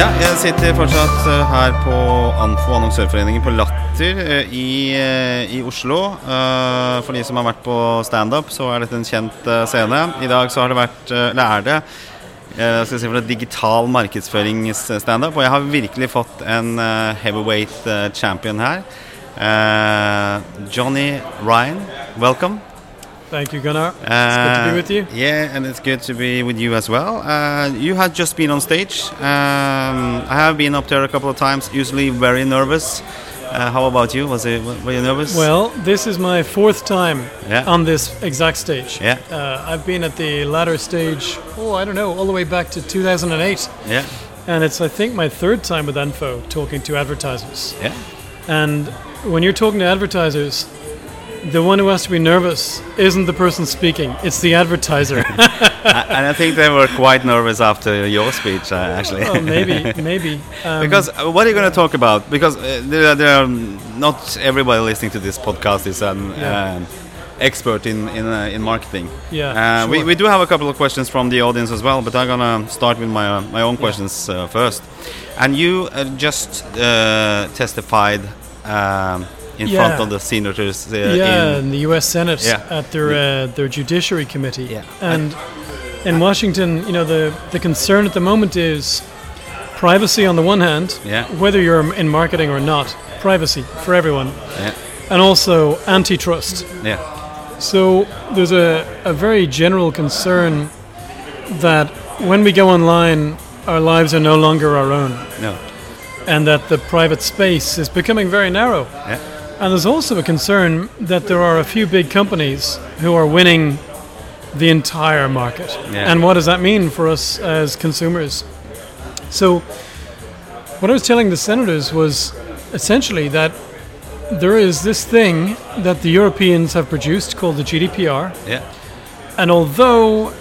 Ja, jeg sitter fortsatt eh, her på Anfo Annonsørforeningen på Latter eh, i, eh, i Oslo. For de som har vært på standup, så er dette en kjent scene. I dag så har det vært, eller er det, skal si for det digital markedsføringsstandup. Og jeg har virkelig fått en heavyweight champion her. Johnny Ryan, welcome. Thank you, Gunnar. it's good to be Uh, with you. Yeah, and it's good to be with you as well. Uh, you had just been on stage. Um, I have been up there a couple of times. Usually very nervous. Uh, how about you? Was it? Were you nervous? Well, this is my fourth time Yeah. on this exact stage. Yeah. Uh, I've been at the latter stage, oh, I don't know, all the way back to 2008. yeah, And it's, I think, my third time with Anfo talking to advertisers. yeah, And when you're talking to advertisers, the one who has to be nervous isn't the person speaking, it's the advertiser. And I think they were quite nervous after your speech, uh, actually. oh, maybe, maybe. Um, Because uh, what are you going to talk about? Because uh, there, there are not everybody listening to this podcast is an Yeah. um, expert in in, uh, in marketing. Yeah, Uh, we, sure. we do have a couple of questions from the audience as well, but I'm gonna start with my uh, my own questions uh, first. And you uh, just uh, testified um, in Yeah. front of the senators. Uh, yeah, in, the U.S. Senate Yeah. at their uh, their Judiciary Committee. Yeah. And in Washington, you know, the the concern at the moment is privacy on the one hand, Yeah. whether you're in marketing or not, privacy for everyone, yeah, and also antitrust. yeah, So there's a, a very general concern that when we go online, our lives are no longer our own, no, and that the private space is becoming very narrow. yeah, And there's also a concern that there are a few big companies who are winning the entire market. Yeah. And what does that mean for us as consumers? So, what I was telling the senators was essentially that there is this thing that the Europeans have produced called the GDPR. yeah, And although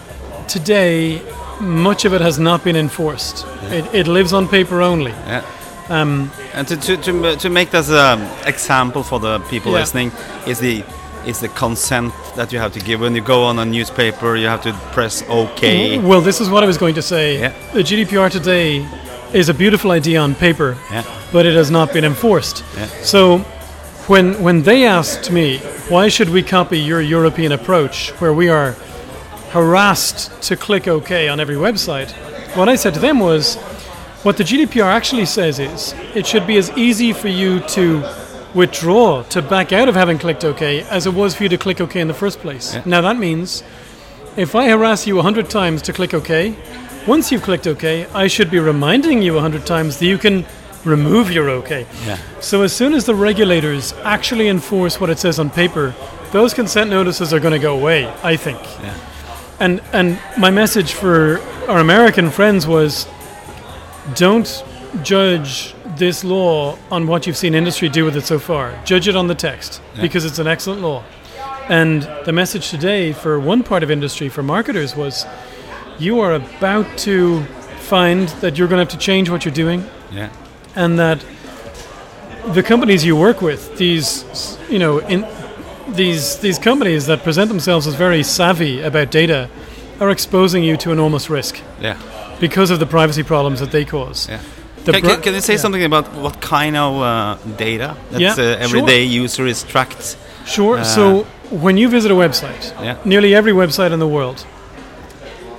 today much of it has not been enforced, it, it lives on paper only. yeah. Um, And to to to, to make this an example for the people Yeah. listening is the is the consent that you have to give when you go on a newspaper. You have to press OK. Well, this is what I was going to say. Yeah. The GDPR today is a beautiful idea on paper, Yeah, but it has not been enforced. Yeah. So, when when they asked me why should we copy your European approach, where we are harassed to click OK on every website, what I said to them was, what the GDPR actually says is it should be as easy for you to withdraw, to back out of having clicked OK, as it was for you to click OK in the first place. Yeah. Now that means if I harass you 100 times to click OK, once you've clicked OK, I should be reminding you 100 times that you can remove your OK. yeah, So as soon as the regulators actually enforce what it says on paper, those consent notices are going to go away, I think. Yeah. And and my message for our American friends was don't judge this law on what you've seen industry do with it so far. Judge it on the text Yeah. because it's an excellent law. And the message today for one part of industry for marketers was you are about to find that you're going to have to change what you're doing yeah, and that the companies you work with, these you know, in these these companies that present themselves as very savvy about data, are exposing you to enormous risk yeah. Because of the privacy problems that they cause. Yeah. The Can, can, can you say yeah. something about what kind of uh, data that Yeah, uh, sure. everyday user is tracked? Sure. Uh, so when you visit a website, Yeah. nearly every website in the world,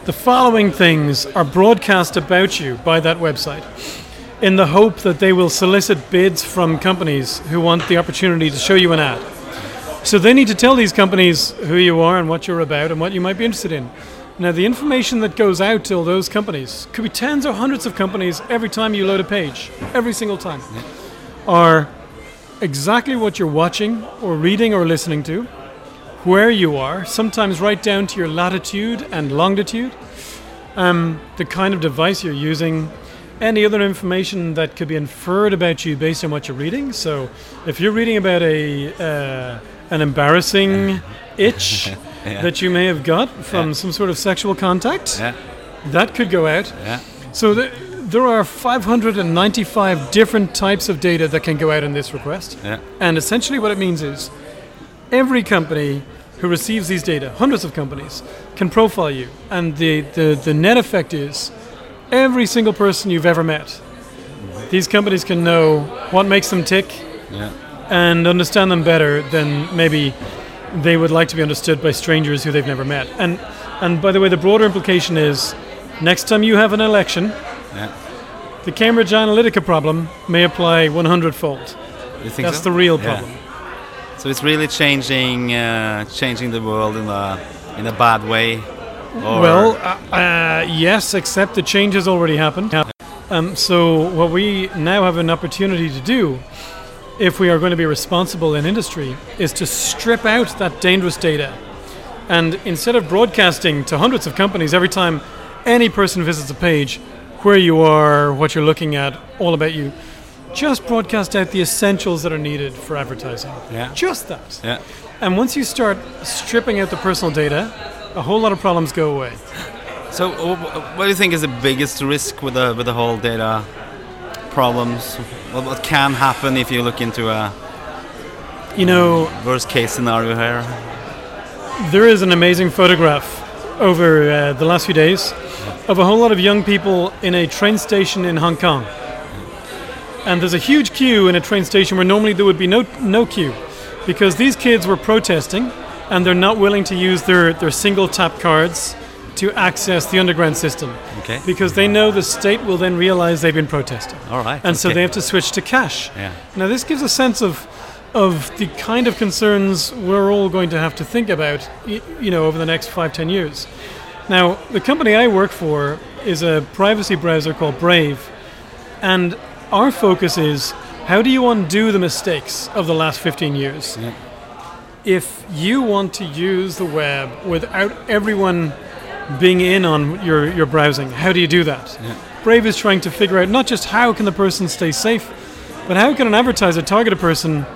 the following things are broadcast about you by that website in the hope that they will solicit bids from companies who want the opportunity to show you an ad. So they need to tell these companies who you are and what you're about and what you might be interested in. Now, the information that goes out to all those companies could be tens or hundreds of companies every time you load a page, every single time, are exactly what you're watching or reading or listening to, where you are, sometimes right down to your latitude and longitude, um, the kind of device you're using, any other information that could be inferred about you based on what you're reading. So, if you're reading about a uh, an embarrassing itch Yeah. that you may have got from Yeah. some sort of sexual contact, Yeah, that could go out. yeah, So th- there are 595 different types of data that can go out in this request. yeah, And essentially, what it means is every company who receives these data, hundreds of companies, can profile you. And the, the, the net effect is every single person you've ever met these companies can know what makes them tick Yeah. and understand them better than maybe they would like to be understood by strangers who they've never met. And and by the way, the broader implication is next time you have an election, Yeah. the Cambridge Analytica problem may apply 100 fold. You think That's so? the real Yeah. problem. So it's really changing, uh, changing the world in a in a bad way. Or Well, uh, uh, yes, except the change has already happened. Um, so, what we now have an opportunity to do, if we are going to be responsible in industry, is to strip out that dangerous data. And instead of broadcasting to hundreds of companies every time any person visits a page, where you are, what you're looking at, all about you, just broadcast out the essentials that are needed for advertising. Yeah. Just that. yeah. And once you start stripping out the personal data, a whole lot of problems go away. So, wh- wh- what do you think is the biggest risk with the with the whole data problems? What, what can happen if you look into a You know, worst case scenario here? there is an amazing photograph over uh, the last few days of a whole lot of young people in a train station in Hong Kong. And there's a huge queue in a train station where normally there would be no, no queue because these kids were protesting and they're not willing to use their, their single tap cards to access the underground system Okay. because they know the state will then realize they've been protesting. All right. and so they have to switch to cash. Yeah. Now this gives a sense of of the kind of concerns we're all going to have to think about, you know, over the next five ten years. Now the company I work for is a privacy browser called Brave, and our focus is how do you undo the mistakes of the last 15 years? Yeah. If you want to use the web without everyone being in on your, your browsing, how do you do that? Brave is trying to figure out not just how can the person stay safe, but how can an advertiser target a person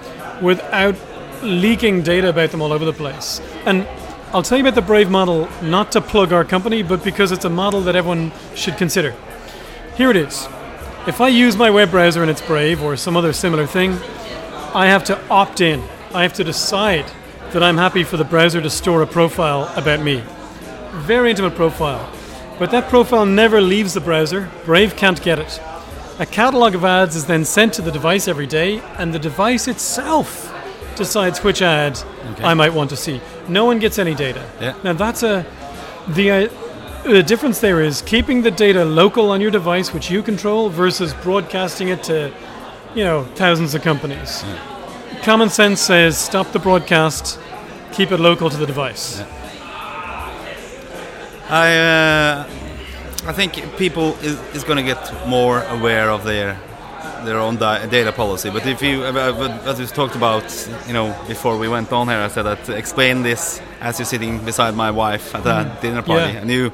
without leaking data about them all over the place? And I'll tell you about the Brave model, not to plug our company, but because it's a model that everyone should consider. Here it is. If I use my web browser and it's Brave or some other similar thing, I have to opt in. I have to decide that I'm happy for the browser to store a profile about me. Very intimate profile. But that profile never leaves the browser. Brave can't get it. A catalog of ads is then sent to the device every day, and the device itself decides which ad Okay. I might want to see. No one gets any data. Yeah. Now that's a the uh, the difference there is keeping the data local on your device, which you control, versus broadcasting it to, you know, thousands of companies. Common sense says stop the broadcast, keep it local to the device. I uh, I think people is, is going to get more aware of their their own di- data policy. But if you, uh, uh, as we talked about, you know, before we went on here, I said that explain this as you're sitting beside my wife at a dinner party, Mm-hmm. Yeah. and you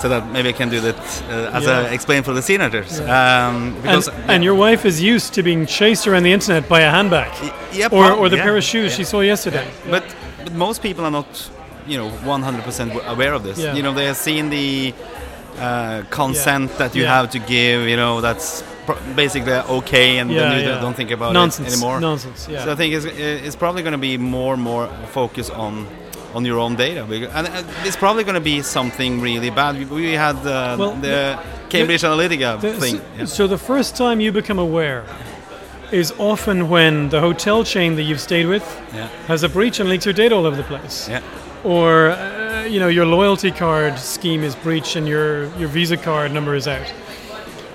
said that maybe I can do that uh, as Yeah. a explain for the senators, um, because and, and your wife is used to being chased around the internet by a handbag yeah, or, or the yeah, pair of shoes yeah. she saw yesterday. But, but most people are not, you know, 100% aware of this. Yeah. You know, they have seen the uh, consent that you Yeah. have to give. You know, that's pr- basically okay, and Yeah, then you yeah. don't think about Nonsense. it anymore. Nonsense. Yeah. So I think it's, it's probably going to be more and more focus on on your own data, and it's probably going to be something really bad. We- We had uh, Well, the Cambridge Analytica The- thing. so, Yeah. so the first time you become aware is often when the hotel chain that you've stayed with Yeah. has a breach and leaks your data all over the place. Yeah. Or uh, you know your loyalty card scheme is breached and your your Visa card number is out.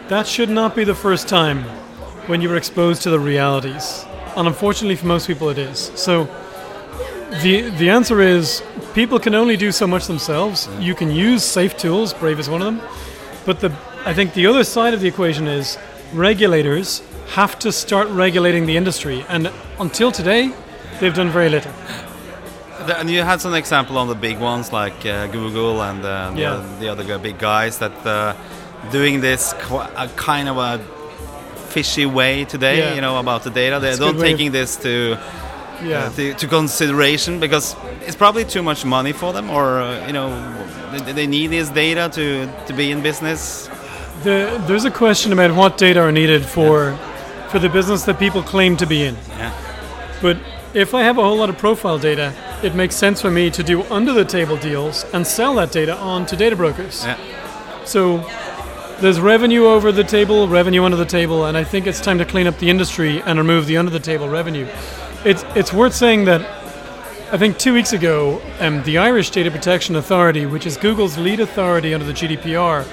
That should not be the first time when you were exposed to the realities. And unfortunately for most people it is. So the the answer is people can only do so much themselves. You can use safe tools, Brave is one of them. But the I think the other side of the equation is regulators have to start regulating the industry and until today they've done very little. The- And you had some example on the big ones like uh, Google and uh, the, Yeah. other, the other big guys that uh, doing this a kind of a fishy way today, Yeah. you know, about the data. They It's a don't good of- taking this to, Yeah. uh, to to consideration because it's probably too much money for them, or uh, you know, they, they need this data to to be in business. The, there's a question about what data are needed for for the business that people claim to be in. Yeah. But if I have a whole lot of profile data, it makes sense for me to do under the table deals and sell that data on to data brokers. Yeah. So there's revenue over the table, revenue under the table, and I think it's time to clean up the industry and remove the under the table revenue. It's it's worth saying that I think two weeks ago, um, the Irish Data Protection Authority, which is Google's lead authority under the GDPR,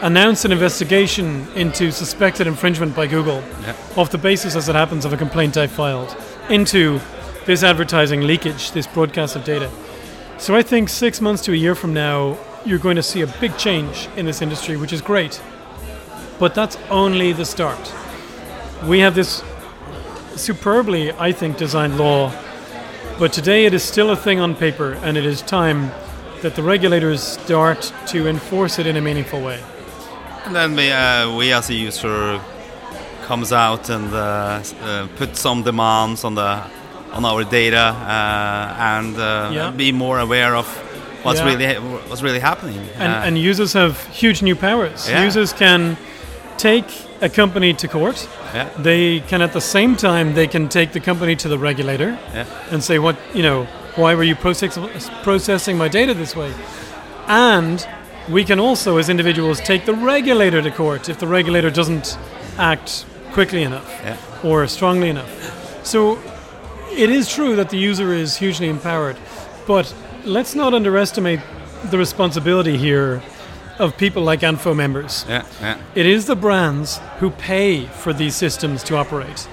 announced an investigation into suspected infringement by Google Yeah. off the basis, as it happens, of a complaint I filed into this advertising leakage, this broadcast of data. So I think six months to a year from now, you're going to see a big change in this industry, which is great. But that's only the start. We have this superbly, I think, designed law, but today it is still a thing on paper, and it is time that the regulators start to enforce it in a meaningful way. And then we, uh, we as a user comes out and uh, uh, put some demands on the on our data uh, and uh, Yeah. be more aware of what's Yeah. really what's really happening. And, Uh, and users have huge new powers. Yeah. Users can take a company to court. yeah, They can, at the same time, they can take the company to the regulator and say, "What you know? Why were you process- processing my data this way?" And we can also, as individuals, take the regulator to court if the regulator doesn't act quickly enough or strongly enough. So it is true that the user is hugely empowered, but let's not underestimate the responsibility here of people like Anfo members. Yeah, yeah, It is the brands who pay for these systems to operate.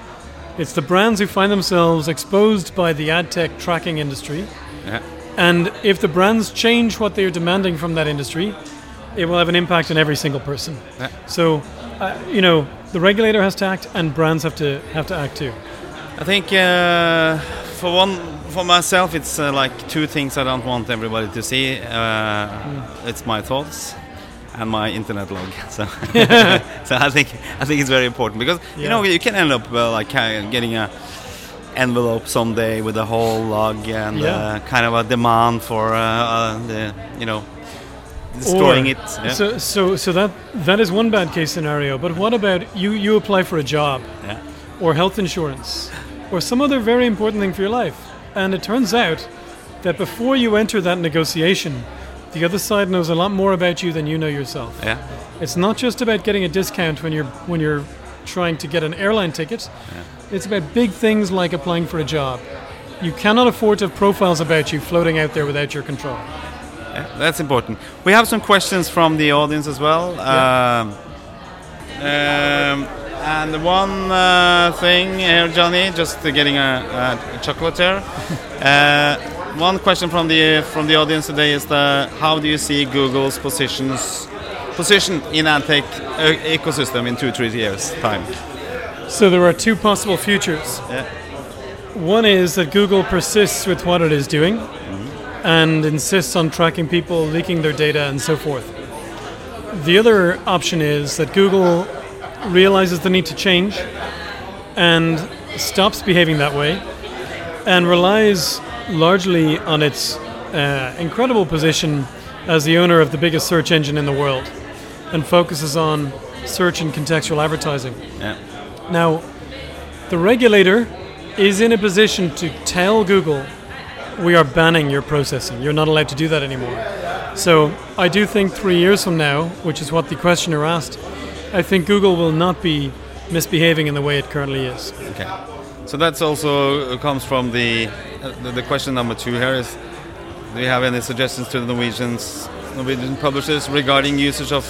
It's the brands who find themselves exposed by the ad tech tracking industry. yeah. And if the brands change what they are demanding from that industry, it will have an impact on every single person. So, uh, you know, the regulator has to act, and brands have to have to act too. I think uh, for one, for myself, it's uh, like two things I don't want everybody to see. Uh, It's my thoughts and my internet log. So, so I think I think it's very important because you know you can end up uh, like uh, getting a envelope someday with a whole log and Yeah. uh, kind of a demand for uh, uh, the you know destroying Or- it. Yeah. So, so, so that that is one bad case scenario. But what about you? You apply for a job, yeah. Or health insurance, or some other very important thing for your life, and it turns out that before you enter that negotiation, the other side knows a lot more about you than you know yourself. Yeah. It's not just about getting a discount when you're when you're trying to get an airline ticket. Yeah. It's about big things like applying for a job. You cannot afford to have profiles about you floating out there without your control. Yeah, that's important. We have some questions from the audience as well. Um, um, and one uh, thing here, Johnny, just getting a, a chocolate here. uh, one question from the from the audience today is the how do you see Google's positions position in ad tech uh, ecosystem in two three years time? So there are two possible futures. Yeah. One is that Google persists with what it is doing and insists on tracking people, leaking their data, and so forth. The other option is that Google realizes the need to change and stops behaving that way and relies largely on its uh, incredible position as the owner of the biggest search engine in the world and focuses on search and contextual advertising. Yeah. Now, the regulator is in a position to tell Google, we are banning your processing. You're not allowed to do that anymore. So I do think three years from now, which is what the questioner asked, I think Google will not be misbehaving in the way it currently is. Okay. So that's also comes from the, uh, the the question number two here is do you have any suggestions to the Norwegians Norwegian publishers regarding usage of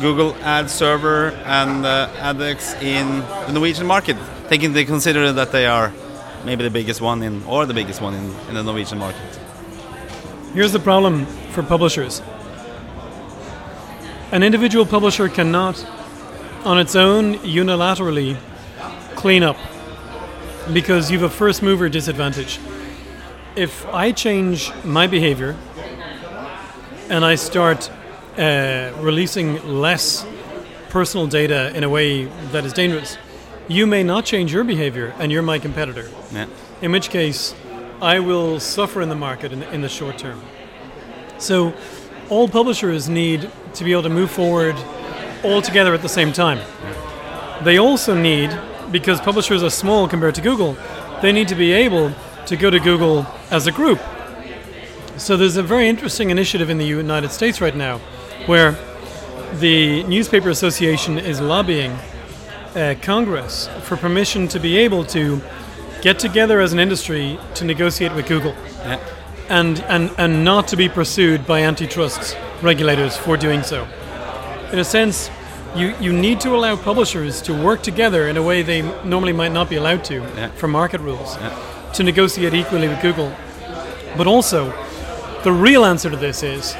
Google Ad Server and uh, AdX in the Norwegian market, taking into consider that they are maybe the biggest one in or the biggest one in, in the Norwegian market. Here's the problem for publishers an individual publisher cannot, on its own, unilaterally clean up because you have a first mover disadvantage. If I change my behavior and I start uh, releasing less personal data in a way that is dangerous, you may not change your behavior and you're my competitor Yeah. in which case I will suffer in the market in, in the short term. So, all publishers need to be able to move forward all together at the same time. They also need, because publishers are small compared to Google, they need to be able to go to Google as a group. So, there's a very interesting initiative in the United States right now where the Newspaper Association is lobbying uh, Congress for permission to be able to get together as an industry to negotiate with Google Yeah. and, and, and not to be pursued by antitrust regulators for doing so. In a sense, you, you need to allow publishers to work together in a way they normally might not be allowed to Yeah. for market rules Yeah. to negotiate equally with Google. But also, the real answer to this is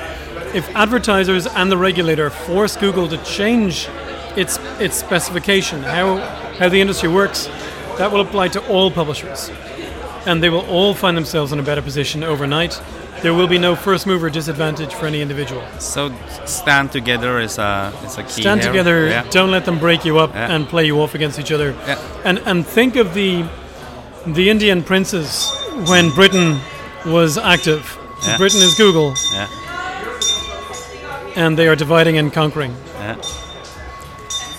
if advertisers and the regulator force Google to change its, its specification, how, how the industry works, that will apply to all publishers. And they will all find themselves in a better position overnight. There will be no first mover disadvantage for any individual. So stand together is a is a key. Stand here. together, Yeah. don't let them break you up Yeah. and play you off against each other. Yeah. And and think of the the Indian princes when Britain was active. Yeah. Britain is Google, Yeah. and they are dividing and conquering. Yeah.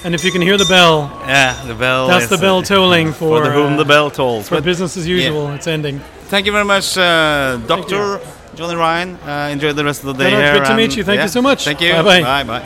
And if you can hear the bell, Yeah. The bell. that's the bell uh, tolling for, for the whom uh, the bell tolls. for But business as usual. It's ending. thank you very much, uh, Doctor Johnny Ryan. Uh, enjoy the rest of the day here. good to meet you. Thank you so much. Thank you. Bye-bye. Bye bye.